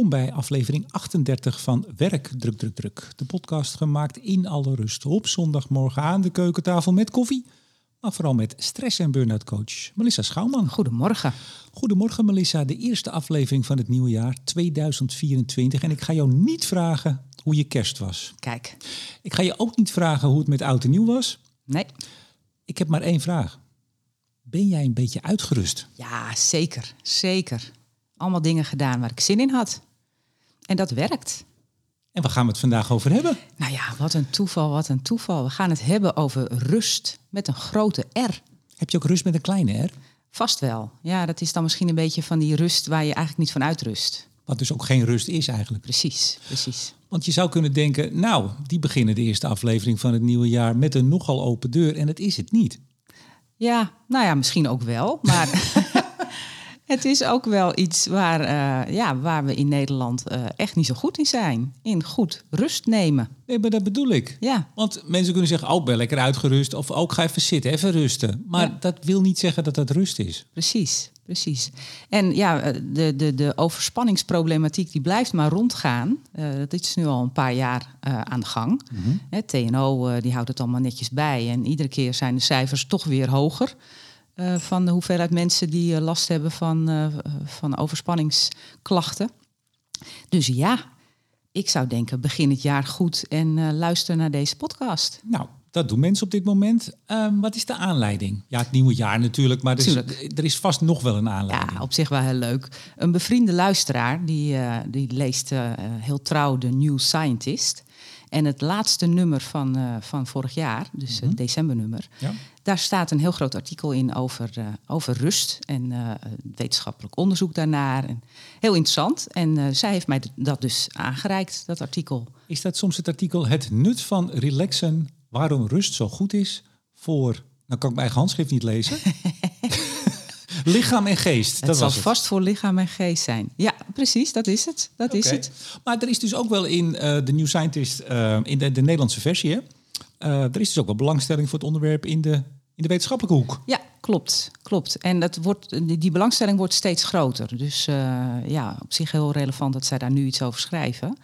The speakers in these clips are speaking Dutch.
Welkom bij aflevering 38 van Werk Druk Druk Druk. De podcast gemaakt in alle rust op zondagmorgen aan de keukentafel met koffie. Maar vooral met stress- en burn-out coach Melissa Schouwman. Goedemorgen. Goedemorgen Melissa, de eerste aflevering van het nieuwe jaar 2024. En ik ga jou niet vragen hoe je kerst was. Kijk. Ik ga je ook niet vragen hoe het met oud en nieuw was. Nee. Ik heb maar één vraag. Ben jij een beetje uitgerust? Ja, zeker. Zeker. Allemaal dingen gedaan waar ik zin in had. En dat werkt. En waar gaan we het vandaag over hebben? Nou ja, wat een toeval, wat een toeval. We gaan het hebben over rust met een grote R. Heb je ook rust met een kleine R? Vast wel. Ja, dat is dan misschien een beetje van die rust waar je eigenlijk niet van uitrust. Wat dus ook geen rust is eigenlijk. Precies, precies. Want je zou kunnen denken, nou, die beginnen de eerste aflevering van het nieuwe jaar met een nogal open deur. En dat is het niet. Ja, nou ja, misschien ook wel. Maar het is ook wel iets waar, uh, ja, waar we in Nederland uh, echt niet zo goed in zijn. In goed rust nemen. Nee, maar dat bedoel ik. Ja. Want mensen kunnen zeggen, oh, ben lekker uitgerust. Of ook ga even zitten, even rusten. Maar Ja. dat wil niet zeggen dat dat rust is. Precies, precies. En ja, eh, de, de, de overspanningsproblematiek die blijft maar rondgaan. Eh, dat is nu al een paar jaar eh, aan de gang. Hè, TNO eh, die houdt het allemaal netjes bij. En iedere keer zijn de cijfers toch weer hoger. Eh, van de hoeveelheid mensen die eh, last hebben van, eh, van overspanningsklachten. Dus ja, ik zou denken, begin het jaar goed en luister naar deze podcast. Nou, dat doen mensen op dit moment. Ehm, wat is de aanleiding? Ja, het nieuwe jaar natuurlijk, maar er is, er is vast nog wel een aanleiding. Ja, op zich wel heel leuk. Een bevriende luisteraar die, die leest heel trouw de New Scientist. En het laatste nummer van, eh, van vorig jaar, dus het decembernummer, Ja. daar staat een heel groot artikel in over, eh, over rust en eh, wetenschappelijk onderzoek daarnaar. En heel interessant. En zij heeft mij dat dus aangereikt, dat artikel. Is dat soms het artikel Het nut van relaxen, waarom rust zo goed is voor... Nou kan ik mijn eigen handschrift niet lezen. Lichaam en geest, Het dat zal was het. vast voor lichaam en geest zijn. Ja, precies, dat is het. Dat is het. Maar er is dus ook wel in eh, de New Scientist, eh, in de, de Nederlandse versie, hè? Eh, er is dus ook wel belangstelling voor het onderwerp in de, in de wetenschappelijke hoek. Ja, klopt. klopt. En dat wordt, die, belangstelling wordt steeds groter. Dus ja, op zich heel relevant dat zij daar nu iets over schrijven.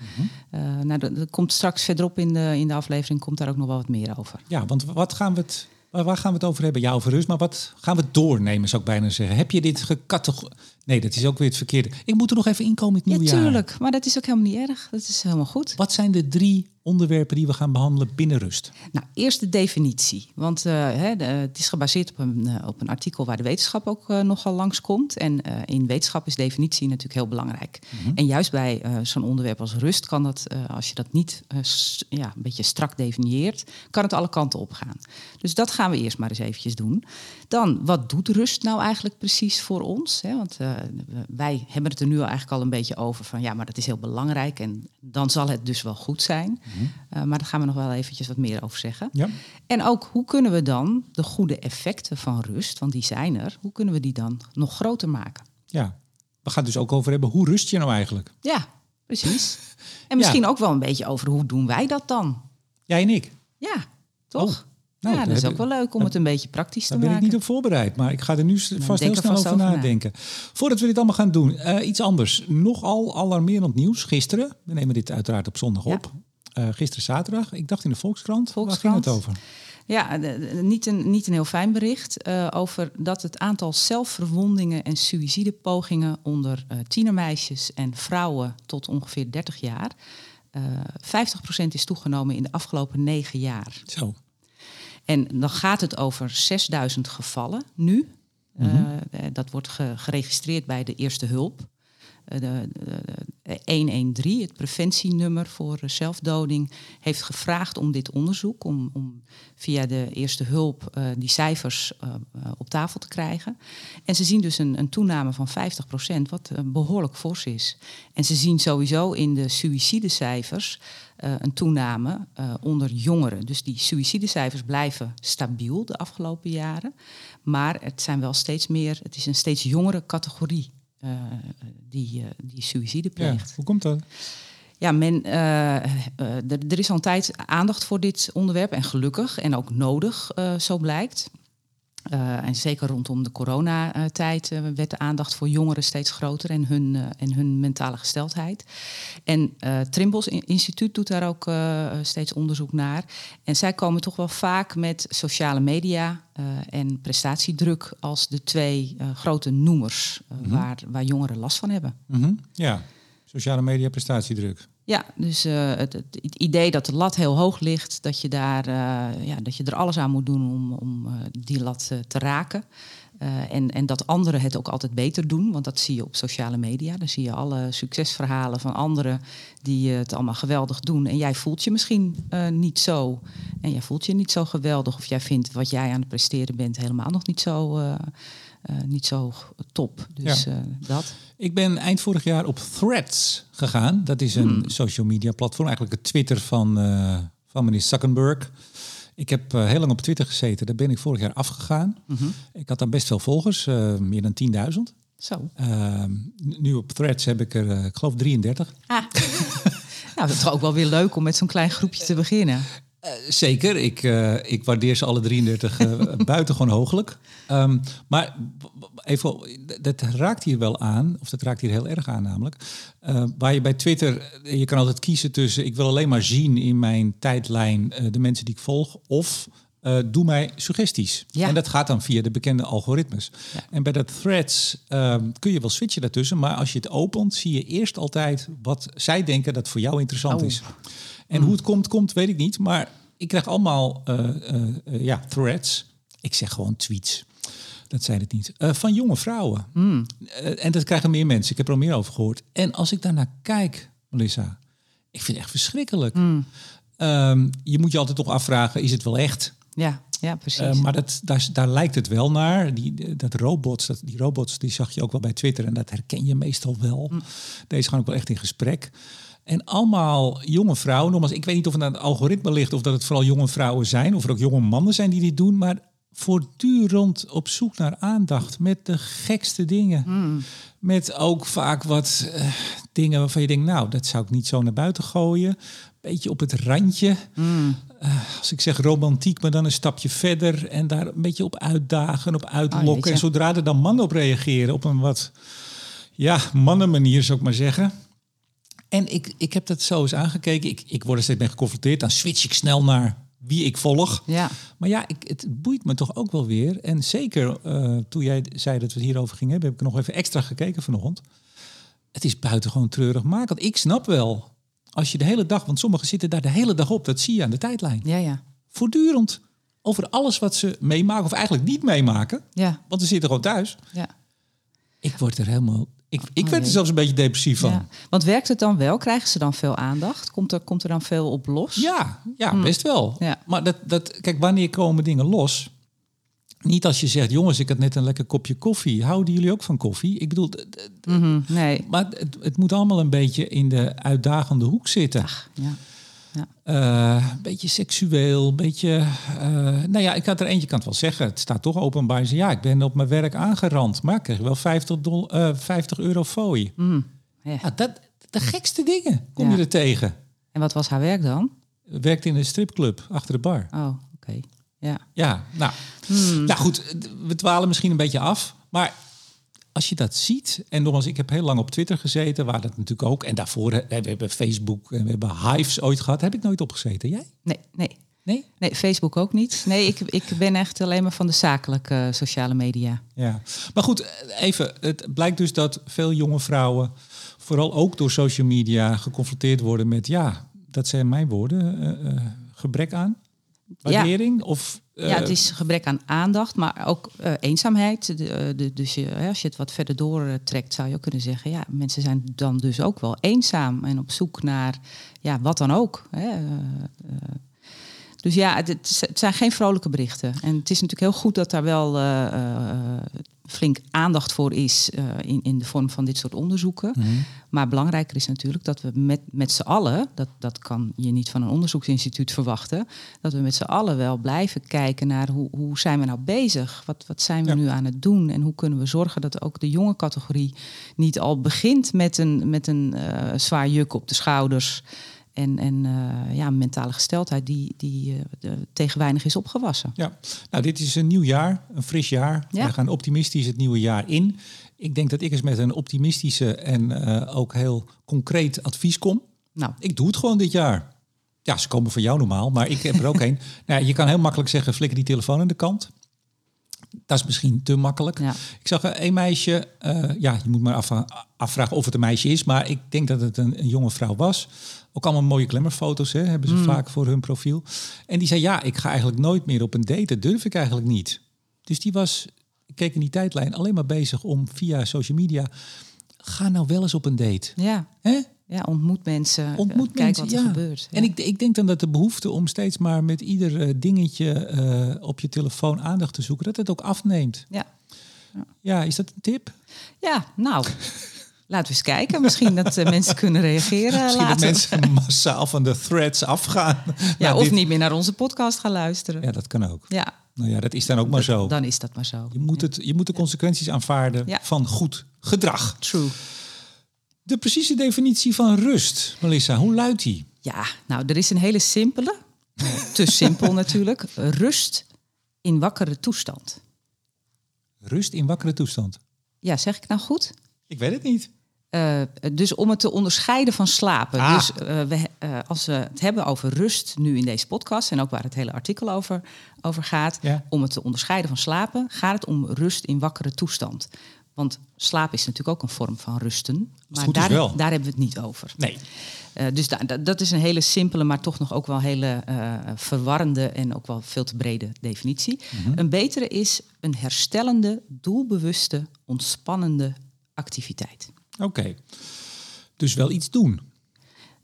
Eh, nou, dat, dat komt straks verderop in de, in de aflevering komt daar ook nog wel wat meer over. Ja, want wat gaan we het, waar, waar gaan we het over hebben? Ja, over rust, maar wat gaan we doornemen, zou ik bijna zeggen. Heb je dit gecategoriseerd? Nee, dat is ook weer het verkeerde. Ik moet er nog even inkomen in het Ja, nieuwe jaar. tuurlijk. Maar dat is ook helemaal niet erg. Dat is helemaal goed. Wat zijn de drie onderwerpen die we gaan behandelen binnen rust? Nou, eerst de definitie. Want eh, hè, de- het is gebaseerd op een, eh, op een artikel waar de wetenschap ook eh, nogal langskomt. En in wetenschap is definitie natuurlijk heel belangrijk. En juist bij zo'n onderwerp als rust kan dat, als je dat niet ja, een beetje strak definieert, kan het alle kanten op gaan. Dus dat gaan we eerst maar eens eventjes doen. Dan, wat doet rust nou eigenlijk precies voor ons? Hè? Want wij hebben het er nu al eigenlijk al een beetje over van ja, maar dat is heel belangrijk en dan zal het dus wel goed zijn. Eh, maar daar gaan we nog wel eventjes wat meer over zeggen. Ja. En ook hoe kunnen we dan de goede effecten van rust, want die zijn er, hoe kunnen we die dan nog groter maken? ja. We gaan het dus ook over hebben, hoe rust je nou eigenlijk? Ja, precies. En misschien ook wel een beetje over hoe doen wij dat dan? Jij en ik. Ja, toch? Oh, nou, ja, daar dat is ook wel leuk om het een beetje praktisch Daar te ben ik maken. niet op voorbereid, maar ik ga er nu vast heel snel vast over over na. nadenken. Voordat we dit allemaal gaan doen, eh, iets anders. Nogal alarmerend nieuws. Gisteren, we nemen dit uiteraard op zondag Ja. op. Eh, gisteren zaterdag, ik dacht in de Volkskrant. Waar ging het over? Ja, de- de- niet een, niet een heel fijn bericht eh, over dat het aantal zelfverwondingen en suïcidepogingen onder eh, tienermeisjes en vrouwen tot ongeveer 30 jaar eh 50% is toegenomen in de afgelopen negen jaar. Zo. En dan gaat het over 6000 gevallen nu. Mhm. Eh, eh, dat wordt ge- geregistreerd bij de eerste hulp. Eh, de, de- de 113, het preventienummer voor eh, zelfdoding, heeft gevraagd om dit onderzoek, om, om via de eerste hulp eh, die cijfers eh, op tafel te krijgen. En ze zien dus een, een toename van 50%, wat eh, behoorlijk fors is. En ze zien sowieso in de suïcidecijfers een toename onder jongeren. Dus die suïcidecijfers blijven stabiel de afgelopen jaren. Maar het zijn wel steeds meer, het is een steeds jongere categorie die, eh, die suïcide Ja, pleegt. hoe komt dat? Ja, men, eh, eh, er, is al een tijd aandacht voor dit onderwerp en gelukkig en ook nodig, eh, zo blijkt. Uh, en zeker rondom de coronatijd uh, werd de aandacht voor jongeren steeds groter en hun, uh, en hun mentale gesteldheid. En Trimbos Instituut doet daar ook steeds onderzoek naar. En zij komen toch wel vaak met sociale media en prestatiedruk als de twee grote noemers mm -hmm. waar, waar jongeren last van hebben. Mm -hmm. Ja, sociale media, prestatiedruk. Ja, dus uh, het, het, idee dat de lat heel hoog ligt, dat je, daar, uh, ja, dat je er alles aan moet doen om, om uh, die lat te raken. en, en dat anderen het ook altijd beter doen, want dat zie je op sociale media. Dan zie je alle succesverhalen van anderen die het allemaal geweldig doen. En jij voelt je misschien niet zo. En jij voelt je niet zo geweldig. Of jij vindt wat jij aan het presteren bent helemaal nog niet zo uh, niet zo top. Dus ja. uh, dat. Ik ben eind vorig jaar op Threads gegaan. Dat is een hmm. social media platform, eigenlijk het Twitter van, uh, van meneer Zuckerberg. Ik heb heel lang op Twitter gezeten. Daar ben ik vorig jaar afgegaan. Mm -hmm. Ik had dan best veel volgers, meer dan 10.000. Zo. Ehm, nu op Threads heb ik er, ik geloof, 33. Ah. nou, dat is ook wel weer leuk om met zo'n klein groepje te beginnen. Uh, zeker, ik, uh, ik waardeer ze alle 33 uh, buitengewoon hooglijk. Um, maar even, dat raakt hier wel aan, of dat raakt hier heel erg aan namelijk. waar je bij Twitter, je kan altijd kiezen tussen... ik wil alleen maar zien in mijn tijdlijn de mensen die ik volg... of doe mij suggesties. Ja. En dat gaat dan via de bekende algoritmes. Ja. En bij dat threads um, kun je wel switchen daartussen... maar als je het opent, zie je eerst altijd wat zij denken dat voor jou interessant Oh. is. En hoe het komt, komt, weet ik niet. Maar ik krijg allemaal uh, uh, uh, ja, threads. Ik zeg gewoon tweets. Dat zijn het niet. Van jonge vrouwen. Mm. En dat krijgen meer mensen. Ik heb er al meer over gehoord. En als ik daarnaar kijk, Melissa, ik vind het echt verschrikkelijk. Mm. Um, je moet je altijd toch afvragen, is het wel echt? Ja, ja precies. Uh, maar dat, daar, daar lijkt het wel naar. Die, dat robots, dat, die robots die zag je ook wel bij Twitter. En dat herken je meestal wel. Mm. Deze gaan ook wel echt in gesprek. En allemaal jonge vrouwen. Nogmaals, ik weet niet of het aan het algoritme ligt of dat het vooral jonge vrouwen zijn. Of er ook jonge mannen zijn die dit doen. Maar voortdurend op zoek naar aandacht met de gekste dingen. Mm. Met ook vaak wat uh, dingen waarvan je denkt, nou, dat zou ik niet zo naar buiten gooien. Beetje op het randje. Mm. Uh, als ik zeg romantiek, maar dan een stapje verder. En daar een beetje op uitdagen, op uitlokken. Oh, en zodra er dan mannen op reageren, op een wat, ja, mannenmanier zou ik maar zeggen. En ik, ik heb dat zo eens aangekeken. Ik, ik word er steeds mee geconfronteerd. Dan switch ik snel naar wie ik volg. Ja. Maar ja, ik, het boeit me toch ook wel weer. En zeker uh, toen jij zei dat we het hierover gingen hebben, heb ik nog even extra gekeken vanochtend. Het is buitengewoon treurig makend. Ik snap wel, als je de hele dag, want sommigen zitten daar de hele dag op, dat zie je aan de tijdlijn. Ja, ja. Voortdurend over alles wat ze meemaken, of eigenlijk niet meemaken. Ja. Want ze zitten gewoon thuis. Ja. Ik word er helemaal ik, ik werd er zelfs een beetje depressief van. Ja. Want werkt het dan wel? Krijgen ze dan veel aandacht? Komt er, komt er dan veel op los? Ja, ja hmm. best wel. Ja. Maar dat, dat, kijk, wanneer komen dingen los? Niet als je zegt, jongens, ik had net een lekker kopje koffie. Houden jullie ook van koffie? Ik bedoel, mm -hmm, nee. maar het, het, moet allemaal een beetje in de uitdagende hoek zitten. Ach, ja. Ja. Uh, een beetje seksueel, een beetje... Uh, nou ja, ik had er eentje, kan het wel zeggen. Het staat toch openbaar. Ze, ja, ik ben op mijn werk aangerand. Maar ik kreeg wel 50, dol, uh, 50 euro fooi. Mm, ja. ja, dat, de gekste dingen kom ja. je er tegen. En wat was haar werk dan? Werkte in een stripclub, achter de bar. Oh, oké. Okay. Ja. Ja, nou, Hmm. nou goed, we dwalen misschien een beetje af. Maar als je dat ziet, en nogmaals, ik heb heel lang op Twitter gezeten, waar dat natuurlijk ook. En daarvoor, we hebben Facebook en we hebben Hives ooit gehad. Heb ik nooit opgezeten. Jij? Nee, nee. Nee? Nee, Facebook ook niet. Nee, ik, ik ben echt alleen maar van de zakelijke uh, sociale media. Ja, maar goed, even. Het blijkt dus dat veel jonge vrouwen, vooral ook door social media, geconfronteerd worden met, ja, dat zijn mijn woorden, uh, uh, gebrek aan waardering? Ja. Of, uh, ja, het is gebrek aan aandacht, maar ook uh, eenzaamheid. De, de, dus je, als je het wat verder doortrekt, zou je ook kunnen zeggen... ja, mensen zijn dan dus ook wel eenzaam en op zoek naar ja, wat dan ook. Hè. Dus ja, het, het, zijn geen vrolijke berichten. En het is natuurlijk heel goed dat daar wel flink aandacht voor is uh, in, in de vorm van dit soort onderzoeken. Mm. Maar belangrijker is natuurlijk dat we met, met z'n allen, dat, dat kan je niet van een onderzoeksinstituut verwachten, dat we met z'n allen wel blijven kijken naar hoe, hoe zijn we nou bezig? Wat, wat zijn we Ja. nu aan het doen? En hoe kunnen we zorgen dat ook de jonge categorie niet al begint met een, met een uh, zwaar juk op de schouders. En, en uh, ja, mentale gesteldheid die, die uh, tegen weinig is opgewassen. Ja, nou dit is een nieuw jaar, een fris jaar. Ja. We gaan optimistisch het nieuwe jaar in. Ik denk dat ik eens met een optimistische en uh, ook heel concreet advies kom. Nou. Ik doe het gewoon dit jaar. Ja, ze komen van jou normaal, maar ik heb er ook een. Nou, je kan heel makkelijk zeggen, flikker die telefoon aan de kant. Dat is misschien te makkelijk. Ja. Ik zag een meisje, uh, ja, je moet maar af, afvragen of het een meisje is, maar ik denk dat het een, een jonge vrouw was. Ook allemaal mooie klemmerfoto's hè, hebben ze mm. vaak voor hun profiel. En die zei, ja, ik ga eigenlijk nooit meer op een date. Dat durf ik eigenlijk niet. Dus die was, ik keek in die tijdlijn, alleen maar bezig om via social media... Ga nou wel eens op een date. Ja. Hè? Ja, ontmoet mensen. Ontmoet kijk mensen, wat er gebeurt. En ik, ik denk dan dat de behoefte om steeds maar met ieder uh, dingetje uh, op je telefoon aandacht te zoeken, dat het ook afneemt. Ja. Ja, is dat een tip? Ja, nou. Laten we eens kijken. Misschien dat uh, mensen kunnen reageren. Misschien later. dat mensen massaal van de threads afgaan. Ja, of dit. niet meer naar onze podcast gaan luisteren. Ja, dat kan ook. Ja. Nou ja, dat is dan ook maar zo. Dan is dat maar zo. Je moet, het, je moet de consequenties aanvaarden ja. van goed gedrag. True. De precieze definitie van rust, Melissa, hoe luidt die? Ja, nou, er is een hele simpele. te simpel natuurlijk. Rust in wakkere toestand. Rust in wakkere toestand? Ja, zeg ik nou goed? Ik weet het niet. Uh, dus om het te onderscheiden van slapen. Ah. Dus uh, we, uh, als we het hebben over rust nu in deze podcast en ook waar het hele artikel over, over gaat, ja. om het te onderscheiden van slapen, gaat het om rust in wakkere toestand. Want slaap is natuurlijk ook een vorm van rusten. Maar daar, daar hebben we het niet over. Nee. Uh, dus da dat is een hele simpele, maar toch nog ook wel hele uh, verwarrende en ook wel veel te brede definitie. Mm -hmm. Een betere is een herstellende, doelbewuste, ontspannende activiteit. Oké. Okay. Dus wel iets doen.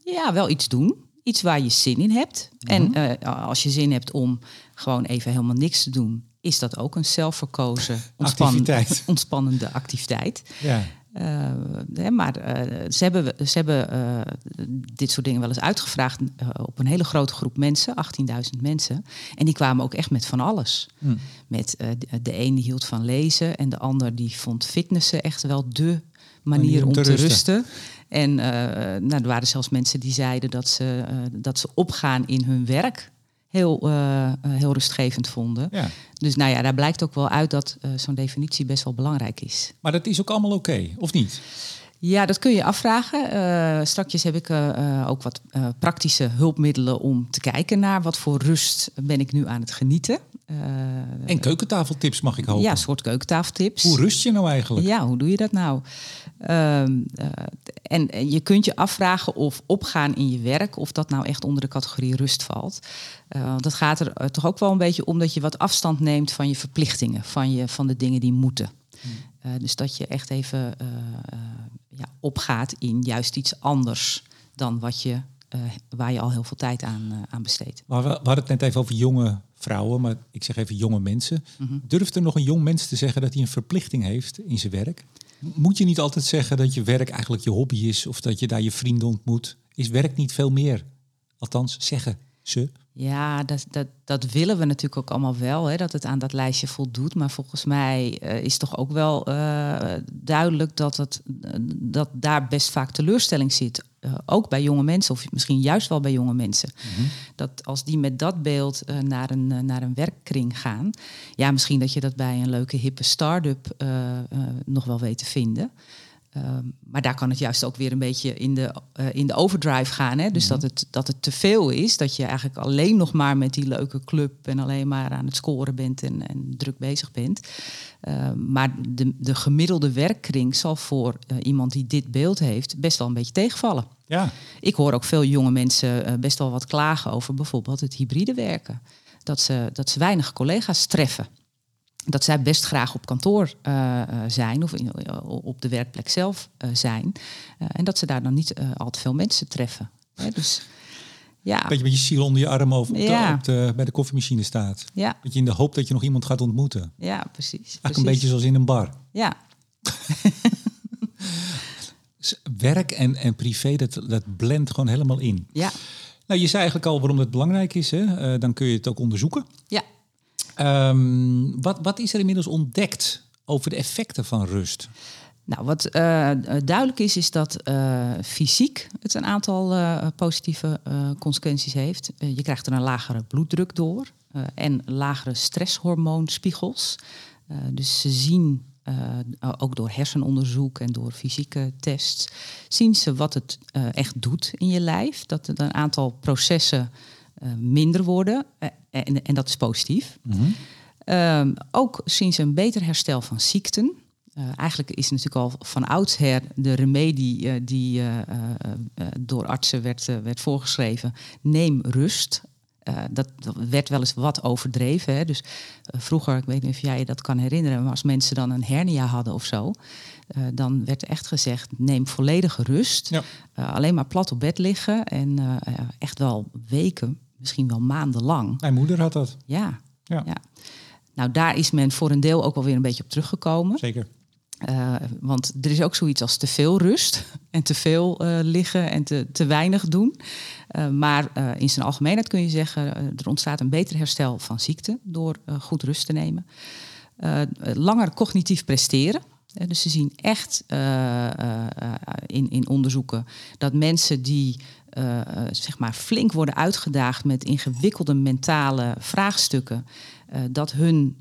Ja, wel iets doen. Iets waar je zin in hebt. Mm -hmm. En uh, als je zin hebt om gewoon even helemaal niks te doen, is dat ook een zelfverkozen ontspan activiteit. ontspannende activiteit. Ja. Uh, maar uh, ze hebben, ze hebben uh, dit soort dingen wel eens uitgevraagd op een hele grote groep mensen, 18.000 mensen. En die kwamen ook echt met van alles. Hmm. Met, de, de een die hield van lezen en de ander die vond fitnessen echt wel de manier, om, te, rusten. rusten. En nou, er waren zelfs mensen die zeiden dat ze, dat ze opgaan in hun werk heel, uh, heel rustgevend vonden. Ja. Dus nou ja, daar blijkt ook wel uit dat uh, zo'n definitie best wel belangrijk is. Maar dat is ook allemaal oké, okay, of niet? Ja, dat kun je afvragen. Uh, strakjes heb ik uh, ook wat uh, praktische hulpmiddelen om te kijken naar wat voor rust ben ik nu aan het genieten. en keukentafeltips mag ik hopen. Ja, een soort keukentafeltips. Hoe rust je nou eigenlijk? Ja, hoe doe je dat nou? Ehm, en, en, je kunt je afvragen of opgaan in je werk, of dat nou echt onder de categorie rust valt. Want dat gaat er toch ook wel een beetje om dat je wat afstand neemt van je verplichtingen, van, je, van de dingen die moeten. Uh, dus dat je echt even ja, opgaat in juist iets anders dan wat je, waar je al heel veel tijd aan, aan besteedt. Maar we, we, hadden het net even over jonge vrouwen, maar ik zeg even jonge mensen. Mm -hmm. Durft er nog een jong mens te zeggen dat hij een verplichting heeft in zijn werk? Moet je niet altijd zeggen dat je werk eigenlijk je hobby is of dat je daar je vrienden ontmoet? Is werk niet veel meer? Althans, zeggen ze. Ja, dat, dat, dat willen we natuurlijk ook allemaal wel, hè, dat het aan dat lijstje voldoet. Maar volgens mij uh, is toch ook wel uh, duidelijk dat, het, uh, dat daar best vaak teleurstelling zit. ook bij jonge mensen, of misschien juist wel bij jonge mensen. Mm -hmm. Dat als die met dat beeld naar, een, naar een werkkring gaan, ja, misschien dat je dat bij een leuke hippe start-up nog wel weet te vinden. Um, maar daar kan het juist ook weer een beetje in de, uh, in de overdrive gaan. Hè? Dus mm -hmm. dat, het, dat het te veel is. Dat je eigenlijk alleen nog maar met die leuke club en alleen maar aan het scoren bent en, en druk bezig bent. Uh, maar de, de gemiddelde werkkring zal voor uh, iemand die dit beeld heeft best wel een beetje tegenvallen. Ja. Ik hoor ook veel jonge mensen best wel wat klagen over bijvoorbeeld het hybride werken. Dat ze, dat ze weinig collega's treffen dat zij best graag op kantoor uh, zijn of in, op de werkplek zelf uh, zijn. en dat ze daar dan niet al te veel mensen treffen. Hè, dus, ja. Beetje met je ziel onder je arm over ja. op de, bij de koffiemachine staat. Ja. Dat je in de hoop dat je nog iemand gaat ontmoeten. Ja, precies. Eigenlijk precies. een beetje zoals in een bar. Ja. Werk en, en privé, dat, dat blendt gewoon helemaal in. Ja. Nou, je zei eigenlijk al waarom het belangrijk is. Hè? dan kun je het ook onderzoeken. Ja. Um, wat, wat is er inmiddels ontdekt over de effecten van rust? Nou, wat uh, duidelijk is, is dat uh, fysiek het een aantal uh, positieve consequenties heeft. je krijgt er een lagere bloeddruk door en lagere stresshormoonspiegels. dus ze zien, ook door hersenonderzoek en door fysieke tests, zien ze wat het echt doet in je lijf. Dat er een aantal processen minder worden en, en, dat is positief. Mm -hmm. ook zien ze een beter herstel van ziekten. Uh, eigenlijk is natuurlijk al van oudsher de remedie uh, die uh, door artsen werd, werd voorgeschreven. Neem rust. Dat, dat, werd wel eens wat overdreven. Hè? Dus vroeger, ik weet niet of jij je dat kan herinneren, maar als mensen dan een hernia hadden of zo, dan werd echt gezegd: neem volledige rust. Ja. alleen maar plat op bed liggen en echt wel weken, misschien wel maanden lang. Mijn moeder had dat. Ja. ja. ja. Nou, daar is men voor een deel ook wel weer een beetje op teruggekomen. Zeker. Uh, want er is ook zoiets als te veel rust en te veel uh, liggen en te, te weinig doen. Uh, maar in zijn algemeenheid kun je zeggen, er ontstaat een beter herstel van ziekte door goed rust te nemen. langer cognitief presteren. dus ze zien echt in, in onderzoeken dat mensen die zeg maar flink worden uitgedaagd met ingewikkelde mentale vraagstukken, dat hun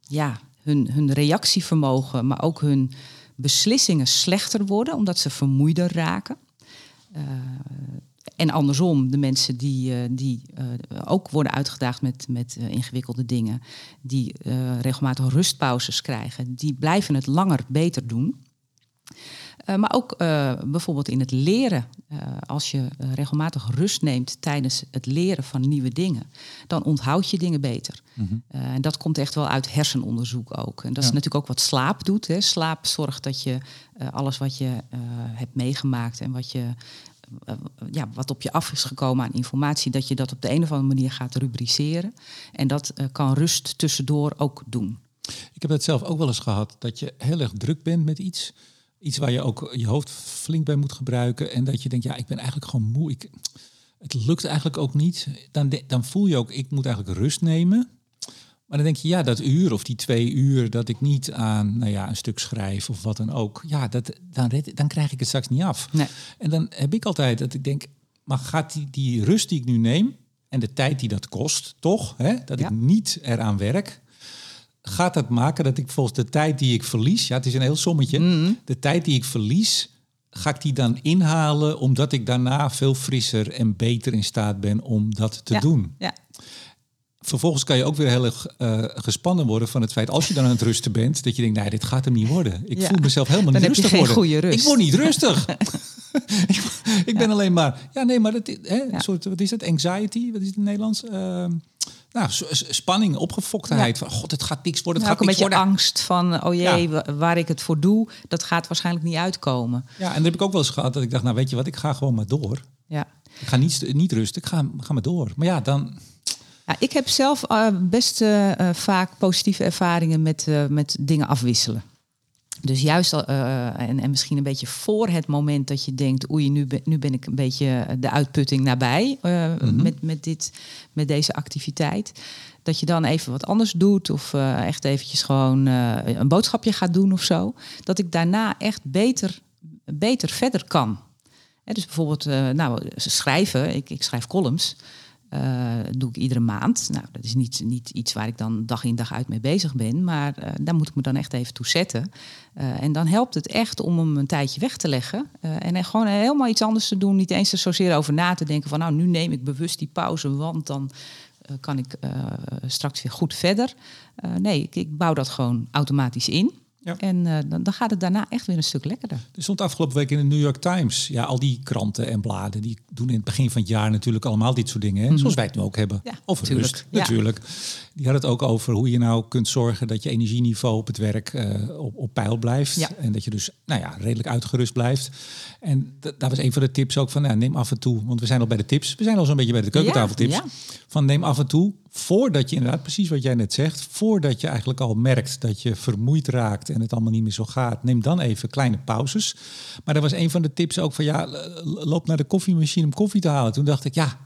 ja, hun, hun reactievermogen, maar ook hun beslissingen slechter worden, omdat ze vermoeider raken. En andersom, de mensen die, die ook worden uitgedaagd met, met ingewikkelde dingen, die regelmatig rustpauzes krijgen, die blijven het langer beter doen. Uh, maar ook uh, bijvoorbeeld in het leren. Uh, als je regelmatig rust neemt tijdens het leren van nieuwe dingen, dan onthoud je dingen beter. Mm -hmm. en dat komt echt wel uit hersenonderzoek ook. En dat ja. is natuurlijk ook wat slaap doet. Hè. Slaap zorgt dat je alles wat je hebt meegemaakt en wat, je, ja, wat op je af is gekomen aan informatie, dat je dat op de een of andere manier gaat rubriceren. En dat kan rust tussendoor ook doen. Ik heb het zelf ook wel eens gehad, dat je heel erg druk bent met iets iets waar je ook je hoofd flink bij moet gebruiken. En dat je denkt, ja, ik ben eigenlijk gewoon moe. Ik, het lukt eigenlijk ook niet. Dan, dan voel je ook, ik moet eigenlijk rust nemen. Maar dan denk je, ja, dat uur of die twee uur dat ik niet aan nou ja, een stuk schrijf of wat dan ook. Ja, dat, dan, red, dan krijg ik het straks niet af. Nee. En dan heb ik altijd dat ik denk, maar gaat die, die rust die ik nu neem en de tijd die dat kost, toch? Hè, dat ik niet eraan werk gaat dat maken dat ik volgens de tijd die ik verlies, ja, het is een heel sommetje, mhm. de tijd die ik verlies, ga ik die dan inhalen omdat ik daarna veel frisser en beter in staat ben om dat te doen. Ja. Vervolgens kan je ook weer heel erg uh, gespannen worden van het feit, als je dan aan het rusten bent, dat je denkt, nee, dit gaat hem niet worden. Ik voel mezelf helemaal dan niet rustig worden. Goede rust. Ik word niet rustig. ik, ik ben alleen maar, ja, nee, maar dat, hè, een soort, wat is het, anxiety, wat is het in het Nederlands? Uh, nou, spanning, opgefoktheid. Van god, het gaat niks worden. Het ja, gaat ook een beetje worden. angst van, oh jee, waar ik het voor doe, dat gaat waarschijnlijk niet uitkomen. Ja, en dat heb ik ook wel eens gehad dat ik dacht, nou weet je wat, ik ga gewoon maar door. Ja. Ik ga niet, niet rusten, ik ga, ga maar door. Maar ja, dan. Ja, ik heb zelf uh, best uh, vaak positieve ervaringen met, uh, met dingen afwisselen. Dus juist uh, en, en misschien een beetje voor het moment dat je denkt, oei, nu ben, nu ben ik een beetje de uitputting nabij uh, mm-hmm. met, met, dit, met deze activiteit. Dat je dan even wat anders doet of uh, echt eventjes gewoon een boodschapje gaat doen of zo. Dat ik daarna echt beter, beter verder kan. Hè, dus bijvoorbeeld, nou, schrijven, ik, ik schrijf columns. Uh, doe ik iedere maand. Nou, dat is niet, niet iets waar ik dan dag in dag uit mee bezig ben, maar uh, daar moet ik me dan echt even toe zetten. Uh, en dan helpt het echt om hem een tijdje weg te leggen en gewoon helemaal iets anders te doen. Niet eens er zozeer over na te denken van nou, nu neem ik bewust die pauze, want dan kan ik straks weer goed verder. nee, ik bouw dat gewoon automatisch in. Ja. En uh, dan, dan, gaat het daarna echt weer een stuk lekkerder. Er stond afgelopen week in de New York Times. Ja, al die kranten en bladen die doen in het begin van het jaar natuurlijk allemaal dit soort dingen. Hè? Mhm. Zoals wij het nu ook hebben. Ja, of rust, ja. Die had het ook over hoe je nou kunt zorgen dat je energieniveau op het werk uh, op, op peil blijft. Ja. En dat je dus nou ja, redelijk uitgerust blijft. En dat was een van de tips ook van, nou, neem af en toe, want we zijn al bij de tips. We zijn al zo'n beetje bij de keukentafeltips. Van neem af en toe, voordat je inderdaad, precies wat jij net zegt, voordat je eigenlijk al merkt dat je vermoeid raakt en het allemaal niet meer zo gaat, neem dan even kleine pauzes. Maar dat was een van de tips ook van, ja, loop naar de koffiemachine om koffie te halen. Toen dacht ik, ja,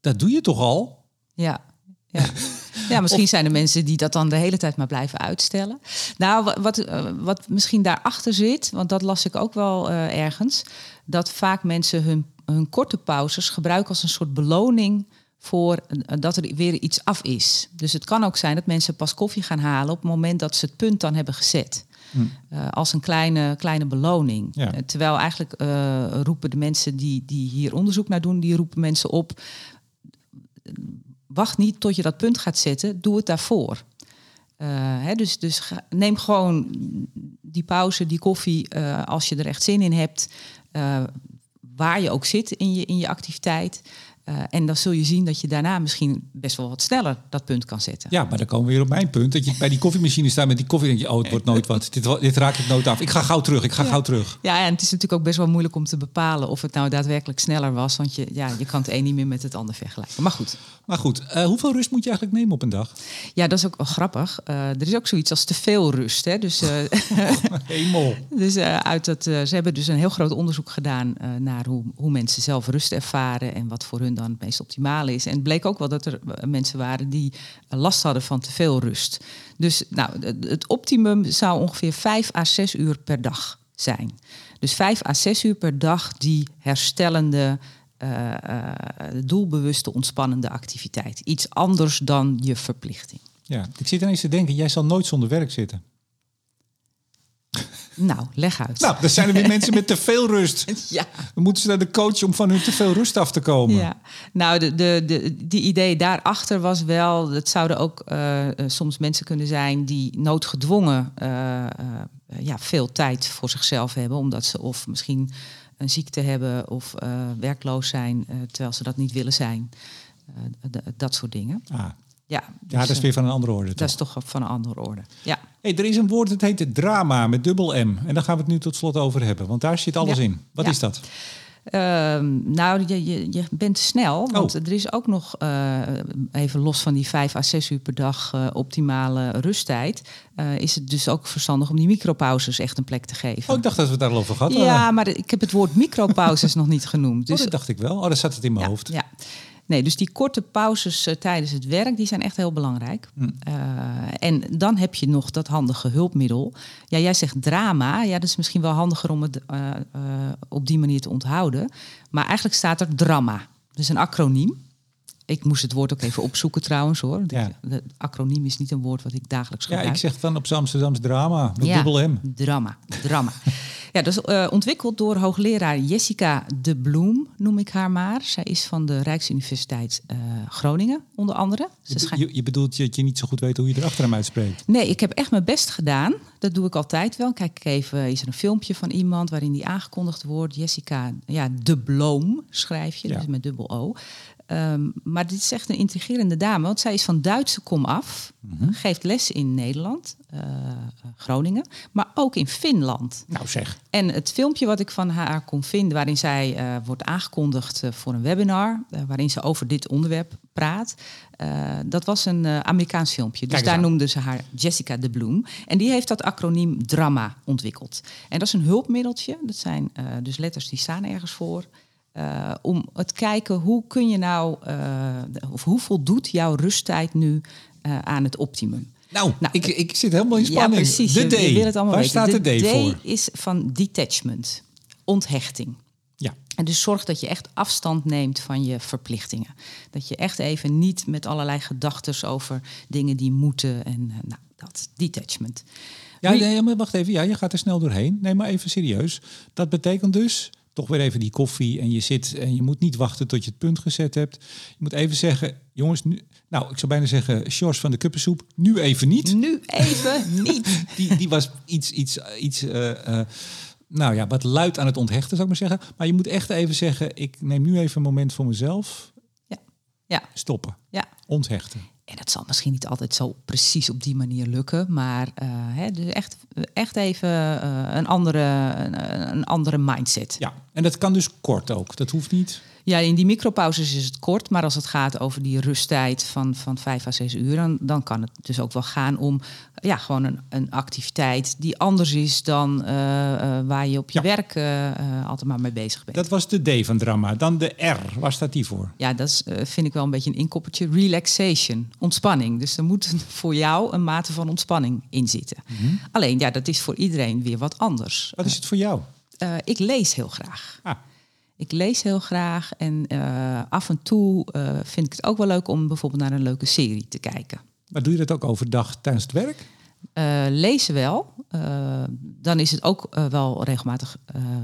dat doe je toch al? Ja, ja. Ja, misschien zijn er mensen die dat dan de hele tijd maar blijven uitstellen. Nou, wat, wat misschien daarachter zit, want dat las ik ook wel ergens, dat vaak mensen hun, hun korte pauzes gebruiken als een soort beloning voor dat er weer iets af is. Dus het kan ook zijn dat mensen pas koffie gaan halen op het moment dat ze het punt dan hebben gezet. Hm. Uh, als een kleine, kleine beloning. Ja. Uh, terwijl eigenlijk uh, roepen de mensen die, die hier onderzoek naar doen, die roepen mensen op. Wacht niet tot je dat punt gaat zetten, doe het daarvoor. Hè, dus dus neem gewoon die pauze, die koffie, als je er echt zin in hebt. waar je ook zit in je, in je activiteit. Uh, en dan zul je zien dat je daarna misschien best wel wat sneller dat punt kan zetten. Ja, maar dan komen we weer op mijn punt. Dat je bij die koffiemachine staat met die koffie en denk je, oh, het wordt nooit wat. Dit, dit raakt het nooit af. Ik ga gauw terug, ik ga ja. gauw terug. Ja, en het is natuurlijk ook best wel moeilijk om te bepalen of het nou daadwerkelijk sneller was. Want je, ja, je kan het een niet meer met het ander vergelijken. Maar goed. Maar goed, uh, hoeveel rust moet je eigenlijk nemen op een dag? Ja, dat is ook wel grappig. Uh, er is ook zoiets als te veel rust. Hè? Dus, uh, Hemel. dus uit dat, ze hebben dus een heel groot onderzoek gedaan naar hoe, hoe mensen zelf rust ervaren en wat voor hun dan het meest optimaal is. En het bleek ook wel dat er mensen waren die last hadden van te veel rust. Dus nou, het optimum zou ongeveer 5 à 6 uur per dag zijn. Dus 5 à 6 uur per dag die herstellende, uh, doelbewuste, ontspannende activiteit. Iets anders dan je verplichting. Ja, ik zit ineens te denken, jij zal nooit zonder werk zitten. Nou, leg uit. Nou, er zijn er weer mensen met te veel rust. Ja. Dan moeten ze naar de coach om van hun te veel rust af te komen. Ja. Nou, de, de, de, die idee daarachter was wel... het zouden ook uh, soms mensen kunnen zijn... die noodgedwongen uh, ja, veel tijd voor zichzelf hebben... omdat ze of misschien een ziekte hebben of werkloos zijn... terwijl ze dat niet willen zijn. dat soort dingen. Ah. Ja, dus, ja, dat is weer van een andere orde. Dat toch? is toch van een andere orde. Ja. Hey, er is een woord dat heet drama met dubbel M. En daar gaan we het nu tot slot over hebben, want daar zit alles ja. in. Wat ja. is dat? Uh, nou, je, je, je bent snel. Want oh. er is ook nog, uh, even los van die vijf à zes uur per dag uh, optimale rusttijd... Uh, is het dus ook verstandig om die micropauzes echt een plek te geven. Oh, ik dacht dat we het daar al over gehad hadden. Ja, maar ik heb het woord micropauzes nog niet genoemd. Dus... Oh, dat dacht ik wel. Oh, daar zat het in mijn ja, hoofd. Ja. Nee, dus die korte pauzes uh, tijdens het werk, die zijn echt heel belangrijk. Hm. Uh, en dan heb je nog dat handige hulpmiddel. Ja, jij zegt drama. Ja, dat is misschien wel handiger om het uh, op die manier te onthouden. Maar eigenlijk staat er drama. Dus een acroniem. Ik moest het woord ook even opzoeken trouwens hoor. Ja. De acroniem is niet een woord wat ik dagelijks gebruik. Ja, ik zeg dan op Amsterdams drama, met ja, dubbel M. Drama, drama. ja, dat is uh, ontwikkeld door hoogleraar Jessica de Bloem, noem ik haar maar. Zij is van de Rijksuniversiteit uh, Groningen, onder andere. Je, schijn... je, je, bedoelt dat je niet zo goed weet hoe je er achter hem uitspreekt? Nee, ik heb echt mijn best gedaan. Dat doe ik altijd wel. Kijk even, is er een filmpje van iemand waarin die aangekondigd wordt. Jessica, ja, de Bloem schrijf je, ja. dus met dubbel O. Um, maar dit is echt een intrigerende dame, want zij is van Duitse kom af, mm-hmm. geeft les in Nederland, uh, Groningen, maar ook in Finland. Nou zeg. En het filmpje wat ik van haar kon vinden, waarin zij uh, wordt aangekondigd uh, voor een webinar, waarin ze over dit onderwerp praat, dat was een Amerikaans filmpje. Dus daar noemden ze haar Jessica de Bloem. En die heeft dat acroniem DRAMA ontwikkeld. En dat is een hulpmiddeltje, dat zijn dus letters die staan ergens voor. Uh, om het kijken hoe kun je nou, uh, of hoe voldoet jouw rusttijd nu uh, aan het optimum? Nou, nou ik, ik zit helemaal in spanning. Ja, precies. De D. Je, je wil het allemaal Waar weten. staat de D, D voor? is van detachment, onthechting. Ja. En dus zorg dat je echt afstand neemt van je verplichtingen. Dat je echt even niet met allerlei gedachten over dingen die moeten en nou, dat detachment. Ja, nee, maar wacht even. Ja, je gaat er snel doorheen. Nee, maar even serieus. Dat betekent dus toch weer even die koffie en je zit en je moet niet wachten tot je het punt gezet hebt. Je moet even zeggen, jongens, nu, nou, ik zou bijna zeggen, Sjors van de kuppensoep, nu even niet. Nu even niet. die, die was iets, iets, iets, uh, uh, nou ja, wat luid aan het onthechten, zou ik maar zeggen. Maar je moet echt even zeggen, ik neem nu even een moment voor mezelf. Ja. ja. Stoppen. Ja. Onthechten. En dat zal misschien niet altijd zo precies op die manier lukken, maar uh, hè, dus echt, echt even uh, een, andere, een, andere mindset. Ja, en dat kan dus kort ook. Dat hoeft niet. Ja, in die micropauzes is het kort, maar als het gaat over die rusttijd van, van vijf à zes uur, dan, dan kan het dus ook wel gaan om ja, gewoon een, een activiteit die anders is dan eh, eh, waar je op je Ja. werk eh, altijd maar mee bezig bent. Dat was de D van drama. Dan de R. Waar staat die voor? Ja, dat is, vind ik wel een beetje een inkoppertje. Relaxation, ontspanning. Dus er moet voor jou een mate van ontspanning in zitten. Alleen, ja, dat is voor iedereen weer wat anders. Wat is het voor jou? Ik lees heel graag. Ah, Ik lees heel graag en eh, af en toe eh, vind ik het ook wel leuk om bijvoorbeeld naar een leuke serie te kijken. maar doe je dat ook overdag tijdens het werk? Eh, lezen wel. Dan is het ook wel regelmatig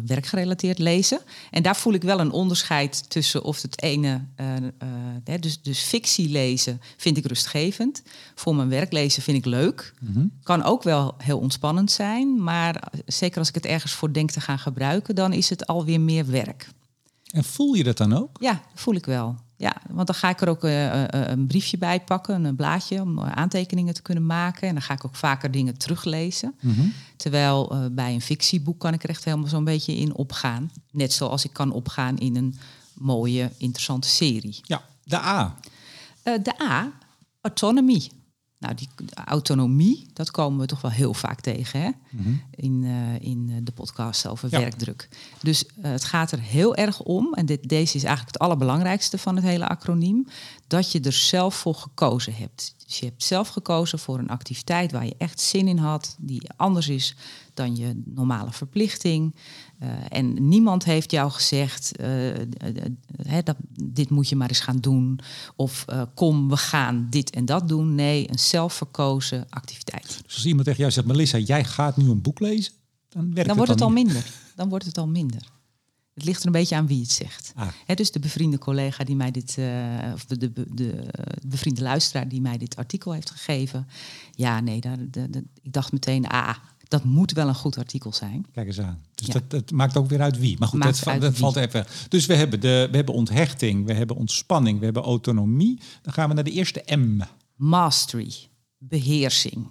werkgerelateerd lezen. En daar voel ik wel een onderscheid tussen of het ene... dus, dus fictie lezen vind ik rustgevend. Voor mijn werk lezen vind ik leuk. Kan ook wel heel ontspannend zijn. Maar zeker als ik het ergens voor denk te gaan gebruiken... dan is het alweer meer werk. En voel je dat dan ook? Ja, voel ik wel. Ja, want dan ga ik er ook eh, eh, een briefje bij pakken, een blaadje om eh, aantekeningen te kunnen maken. En dan ga ik ook vaker dingen teruglezen. Terwijl eh, bij een fictieboek kan ik er echt helemaal zo'n beetje in opgaan. Net zoals ik kan opgaan in een mooie, interessante serie. Ja, de A. Eh, de A, autonomie. Nou, die autonomie, dat komen we toch wel heel vaak tegen hè? In, eh, in eh, de podcast over Ja. werkdruk. Dus eh, het gaat er heel erg om, en dit, deze is eigenlijk het allerbelangrijkste van het hele acroniem, dat je er zelf voor gekozen hebt. Dus je hebt zelf gekozen voor een activiteit waar je echt zin in had, die anders is dan je normale verplichting. Eh, en niemand heeft jou gezegd, hè, dat, dit moet je maar eens gaan doen. Of eh, kom, we gaan dit en dat doen. Nee, een zelfverkozen activiteit. Dus als iemand tegen jou zegt, Melissa, jij gaat nu een boek lezen, dan werkt Dan wordt het al niet. minder. Dan wordt het al minder. Het ligt er een beetje aan wie het zegt. Ah. Dus de bevriende collega die mij dit, eh, of de, de, de bevriende luisteraar die mij dit artikel heeft gegeven. Ja, nee, daar, de- de- ik dacht meteen, ah, dat moet wel een goed artikel zijn. Kijk eens aan. Dus Ja. dat, dat maakt ook weer uit wie. Maar goed, Maakt dat, dat valt even. Dus we hebben, de, we hebben onthechting, we hebben ontspanning, we hebben autonomie. Dan gaan we naar de eerste M. Mastery, beheersing.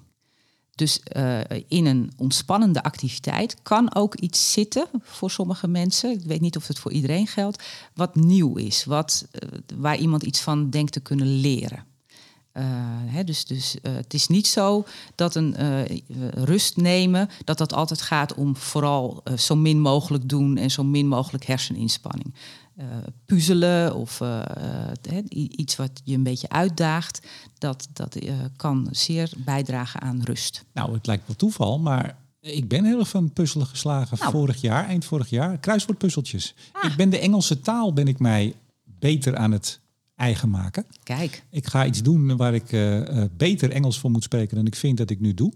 Dus eh, in een ontspannende activiteit kan ook iets zitten voor sommige mensen. Ik weet niet of het voor iedereen geldt. Wat nieuw is, wat, eh, waar iemand iets van denkt te kunnen leren. Eh, hè, dus dus het is niet zo dat een rust nemen, dat dat altijd gaat om vooral zo min mogelijk doen en zo min mogelijk herseninspanning. Eh, puzzelen of eh, eh, iets wat je een beetje uitdaagt, dat, dat kan zeer bijdragen aan rust. Nou, het lijkt wel toeval, maar ik ben heel erg van puzzelen geslagen Nou. vorig jaar, eind vorig jaar. Kruiswoordpuzzeltjes. Ik ben de Engelse taal ben ik mij beter aan het eigen maken. Kijk, Ik ga iets doen waar ik beter Engels voor moet spreken dan ik vind dat ik nu doe.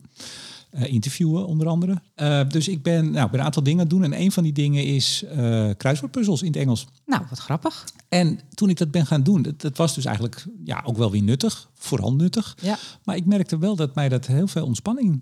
Eh, interviewen onder andere. Eh, dus ik ben, nou, ben een aantal dingen doen. En een van die dingen is eh kruiswoordpuzzels in het Engels. nou wat grappig. En toen ik dat ben gaan doen, dat, dat was dus eigenlijk ja, ook wel weer nuttig. Vooral nuttig. Ja. Maar ik merkte wel dat mij dat heel veel ontspanning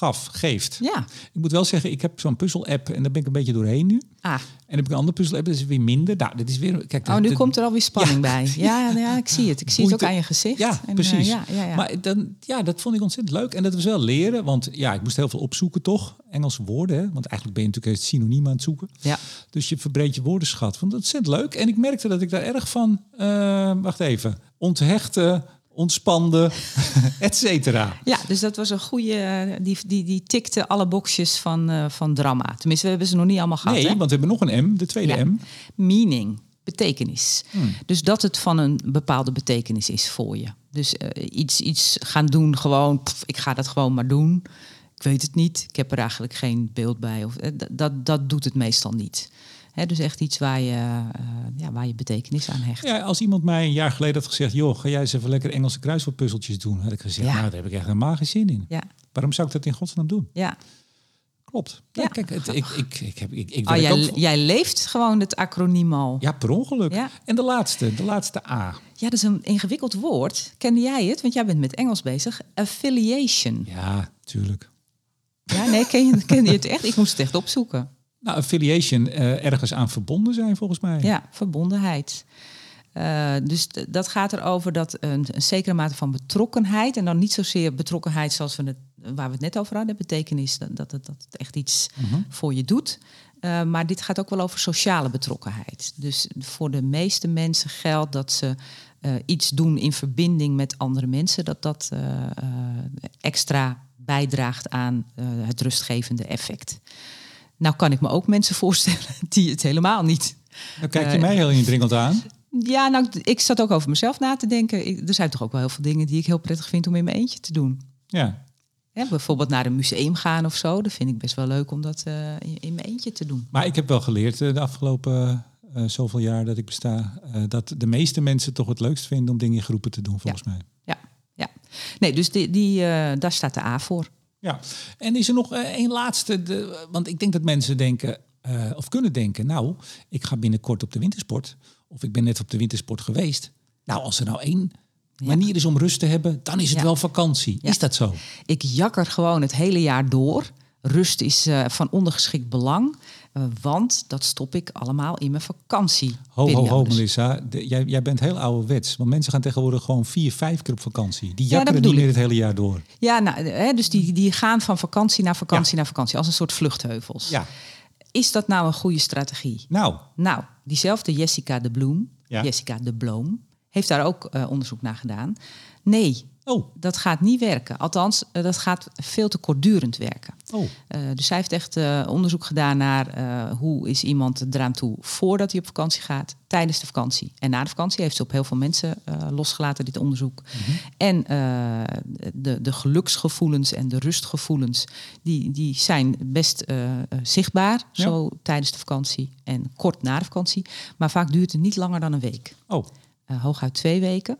gaf, geeft. Ja, Ik moet wel zeggen, ik heb zo'n puzzel-app en daar ben ik een beetje doorheen nu. ah. En heb ik een andere puzzel-app, dat is weer minder. Nou, dit is weer... Kijk, Oh, nu de- komt er alweer spanning Ja. bij. Ja, ja, ik zie het. Ik zie het ook aan je gezicht. Ja, En, eh, precies. ja, ja, ja. Maar dan, ja, dat vond ik ontzettend leuk. En dat was wel leren, want ja, ik moest heel veel opzoeken toch. Engelse woorden, hè? want eigenlijk ben je natuurlijk het synoniem aan het zoeken. ja. Dus je verbreedt je woordenschat. Vond dat ontzettend leuk. En ik merkte dat ik daar erg van, eh, wacht even, onthechten, ontspande, et cetera. Ja, dus dat was een goede. eh, Die, die, die tikte alle boxjes van, eh, van drama. Tenminste, we hebben ze nog niet allemaal gehad. Nee, hè? want we hebben nog een M, de tweede Ja. M. Meaning, betekenis. Hmm. Dus dat het van een bepaalde betekenis is voor je. Dus eh, iets, iets gaan doen, gewoon, pff, ik ga dat gewoon maar doen. Ik weet het niet, ik heb er eigenlijk geen beeld bij. Of, dat, dat doet het meestal niet. Dus echt iets waar je, eh, ja, waar je betekenis aan hecht. Ja, als iemand mij een jaar geleden had gezegd, joh, ga jij eens even lekker Engelse kruiswoordpuzzeltjes doen, had ik gezegd, Ja. nou, daar heb ik echt helemaal geen zin in. Ja, Waarom zou ik dat in godsnaam doen? ja. Klopt. Ja, Ja. kijk, het, ik, ik, ik, heb, ik, ik Oh, jij, ook- jij leeft gewoon het acroniem al. Ja, per ongeluk. Ja. En de laatste, de laatste A. Ja, dat is een ingewikkeld woord. Kende jij het? Want jij bent met Engels bezig. Affiliation. Ja, tuurlijk. Ja, nee, ken je, kende je het echt? Ik moest het echt opzoeken. Nou, affiliation, eh, ergens aan verbonden zijn volgens mij. Ja, verbondenheid. Eh, dus dat gaat erover dat een, een zekere mate van betrokkenheid, en dan niet zozeer betrokkenheid zoals we het waar we het net over hadden, betekenis dat, dat, het, dat het echt iets Mhm. voor je doet. Eh, maar dit gaat ook wel over sociale betrokkenheid. Dus voor de meeste mensen geldt dat ze iets doen in verbinding met andere mensen, dat dat extra bijdraagt aan het rustgevende effect. Nou kan ik me ook mensen voorstellen die het helemaal niet. Dan kijk je Eh, mij heel indringend aan. Ja, nou, ik zat ook over mezelf na te denken. Ik- er zijn toch ook wel heel veel dingen die ik heel prettig vind om in mijn eentje te doen. Ja. Ja, bijvoorbeeld naar een museum gaan of zo. Dat vind ik best wel leuk om dat eh, in, mijn eentje te doen. Maar ik heb wel geleerd eh, de afgelopen zoveel jaar dat ik besta, dat de meeste mensen toch het leukst vinden om dingen in groepen te doen, volgens mij. Ja, ja. Nee, dus die, die, daar staat de A voor. Ja, en is er nog eh, één laatste? De, want ik denk dat mensen denken, eh, of kunnen denken, nou, ik ga binnenkort op de wintersport. Of ik ben net op de wintersport geweest. Nou, als er nou één manier is om rust te hebben, dan is het Ja. wel vakantie. Ja. Is dat zo? Ik jakker gewoon het hele jaar door. Rust is eh, van ondergeschikt belang. Want dat stop ik allemaal in mijn vakantie. Ho, ho, ho, Melissa. De- jij, jij bent heel ouderwets. Want mensen gaan tegenwoordig gewoon vier, vijf keer op vakantie. Die Ja, jakkeren niet bedoel meer het hele jaar door. Ja, nou, hè, dus die, die gaan van vakantie naar vakantie naar vakantie. Als een soort vluchtheuvels. Ja, Is dat nou een goede strategie? nou, Nou, diezelfde Jessica de Bloem, Ja. Jessica de Bloem, heeft daar ook eh, onderzoek naar gedaan. Nee, oh, dat gaat niet werken. Althans, eh, dat gaat veel te kortdurend werken. oh. Eh, dus zij heeft echt eh, onderzoek gedaan naar hoe is iemand eraan toe voordat hij op vakantie gaat, tijdens de vakantie. En na de vakantie heeft ze op heel veel mensen losgelaten, dit onderzoek. En eh, de, de geluksgevoelens en de rustgevoelens, die, die zijn best zichtbaar, Ja. zo tijdens de vakantie en kort na de vakantie. Maar vaak duurt het niet langer dan een week. Oh, hooguit twee weken.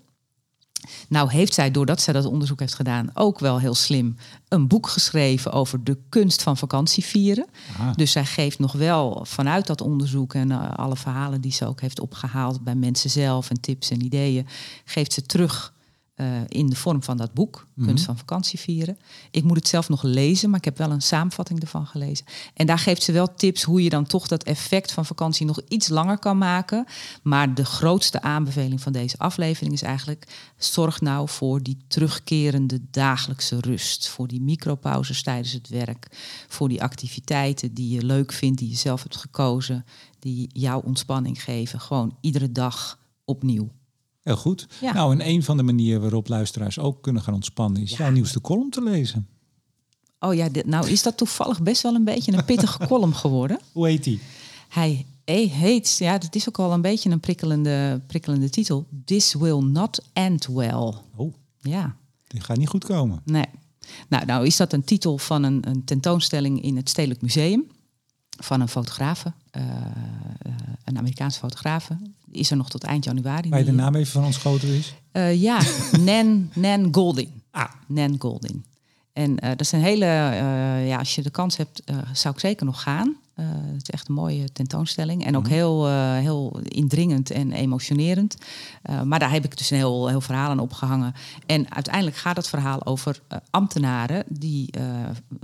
Nou heeft zij, doordat zij dat onderzoek heeft gedaan, ook wel heel slim een boek geschreven over de kunst van vakantie vieren. aha. Dus zij geeft nog wel vanuit dat onderzoek en eh, alle verhalen die ze ook heeft opgehaald bij mensen zelf en tips en ideeën, geeft ze terug eh, in de vorm van dat boek, Kunst van vakantie vieren. Ik moet het zelf nog lezen, maar ik heb wel een samenvatting ervan gelezen. En daar geeft ze wel tips hoe je dan toch dat effect van vakantie nog iets langer kan maken. Maar de grootste aanbeveling van deze aflevering is eigenlijk: zorg nou voor die terugkerende dagelijkse rust. Voor die micropauzes tijdens het werk. Voor die activiteiten die je leuk vindt, die je zelf hebt gekozen, die jouw ontspanning geven. Gewoon iedere dag opnieuw. Heel goed. Ja. Nou, en een van de manieren waarop luisteraars ook kunnen gaan ontspannen is Ja. jouw nieuwste column te lezen. Oh ja, dit, nou is dat toevallig best wel een beetje een pittige column geworden. Hoe heet die? Hij he- heet, ja, dat is ook al een beetje een prikkelende, prikkelende titel. This will not end well. Oh, Ja, die gaat niet goed komen. nee. Nou, nou is dat een titel van een, een tentoonstelling in het Stedelijk Museum. Van een fotografe, eh, eh, een Amerikaanse fotografe. Die Is er nog tot eind januari. Waar je de naam even van ons groter is. Eh, ja, Nan, Nan Goldin. Ah, Nan Goldin. En dat is een hele, ja, als je de kans hebt, zou ik zeker nog gaan. Eh, het is echt een mooie tentoonstelling. En ook heel, eh, heel indringend en emotionerend. Eh, maar daar heb ik dus een heel, heel verhaal aan opgehangen. En uiteindelijk gaat het verhaal over ambtenaren die,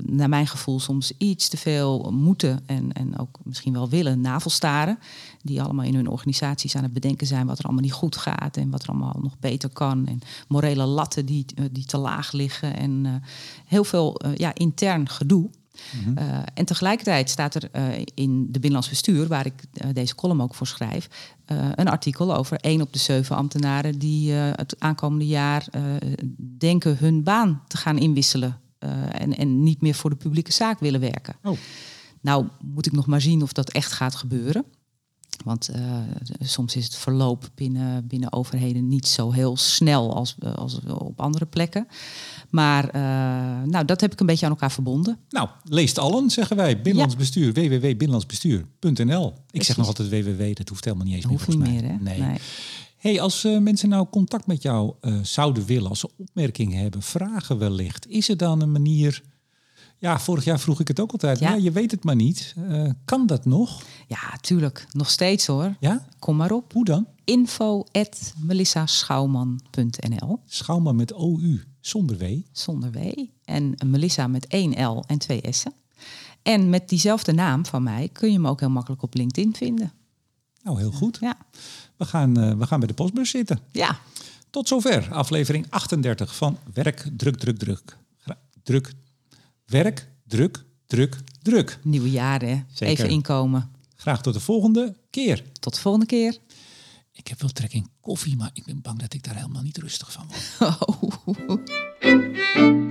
naar mijn gevoel, soms iets te veel moeten en, en ook misschien wel willen navelstaren. Die allemaal in hun organisaties aan het bedenken zijn wat er allemaal niet goed gaat en wat er allemaal nog beter kan. En morele latten die, die te laag liggen. En heel veel ja, intern gedoe. Uh, en tegelijkertijd staat er uh, in de Binnenlands Bestuur, waar ik uh, deze column ook voor schrijf, een artikel over één op de zeven ambtenaren die het aankomende jaar denken hun baan te gaan inwisselen en, en, niet meer voor de publieke zaak willen werken. Oh. Nou moet ik nog maar zien of dat echt gaat gebeuren. Want soms is het verloop binnen, binnen overheden niet zo heel snel als, als op andere plekken. Maar uh, nou, dat heb ik een beetje aan elkaar verbonden. Nou, leest allen, zeggen wij. Binnenlands bestuur, www.binnenlandsbestuur.nl. Ik zeg nog altijd www, dat hoeft helemaal niet eens hoeft meer niet mij. meer, hè? Nee. nee. Hey, als uh, mensen nou contact met jou uh, zouden willen, als ze opmerkingen hebben, vragen wellicht, is er dan een manier... Ja, vorig jaar vroeg ik het ook altijd. Ja. Maar je weet het maar niet. Uh, kan dat nog? Ja, tuurlijk. Nog steeds hoor. Ja? Kom maar op. Hoe dan? Info at melissaschouwman.nl Schouwman met OU, zonder W. Zonder W. En Melissa met één L en twee S'en. En met diezelfde naam van mij kun je me ook heel makkelijk op LinkedIn vinden. Nou, heel goed. Ja. We gaan, uh, we gaan bij de postbus zitten. Ja. Tot zover aflevering 38 van Werk Druk Druk Druk. Gra druk werk, druk, druk, druk. Nieuwe jaren, hè? Zeker. even inkomen. Graag tot de volgende keer. Tot de volgende keer ik heb wel trek in koffie, maar ik ben bang dat ik daar helemaal niet rustig van word. Oh.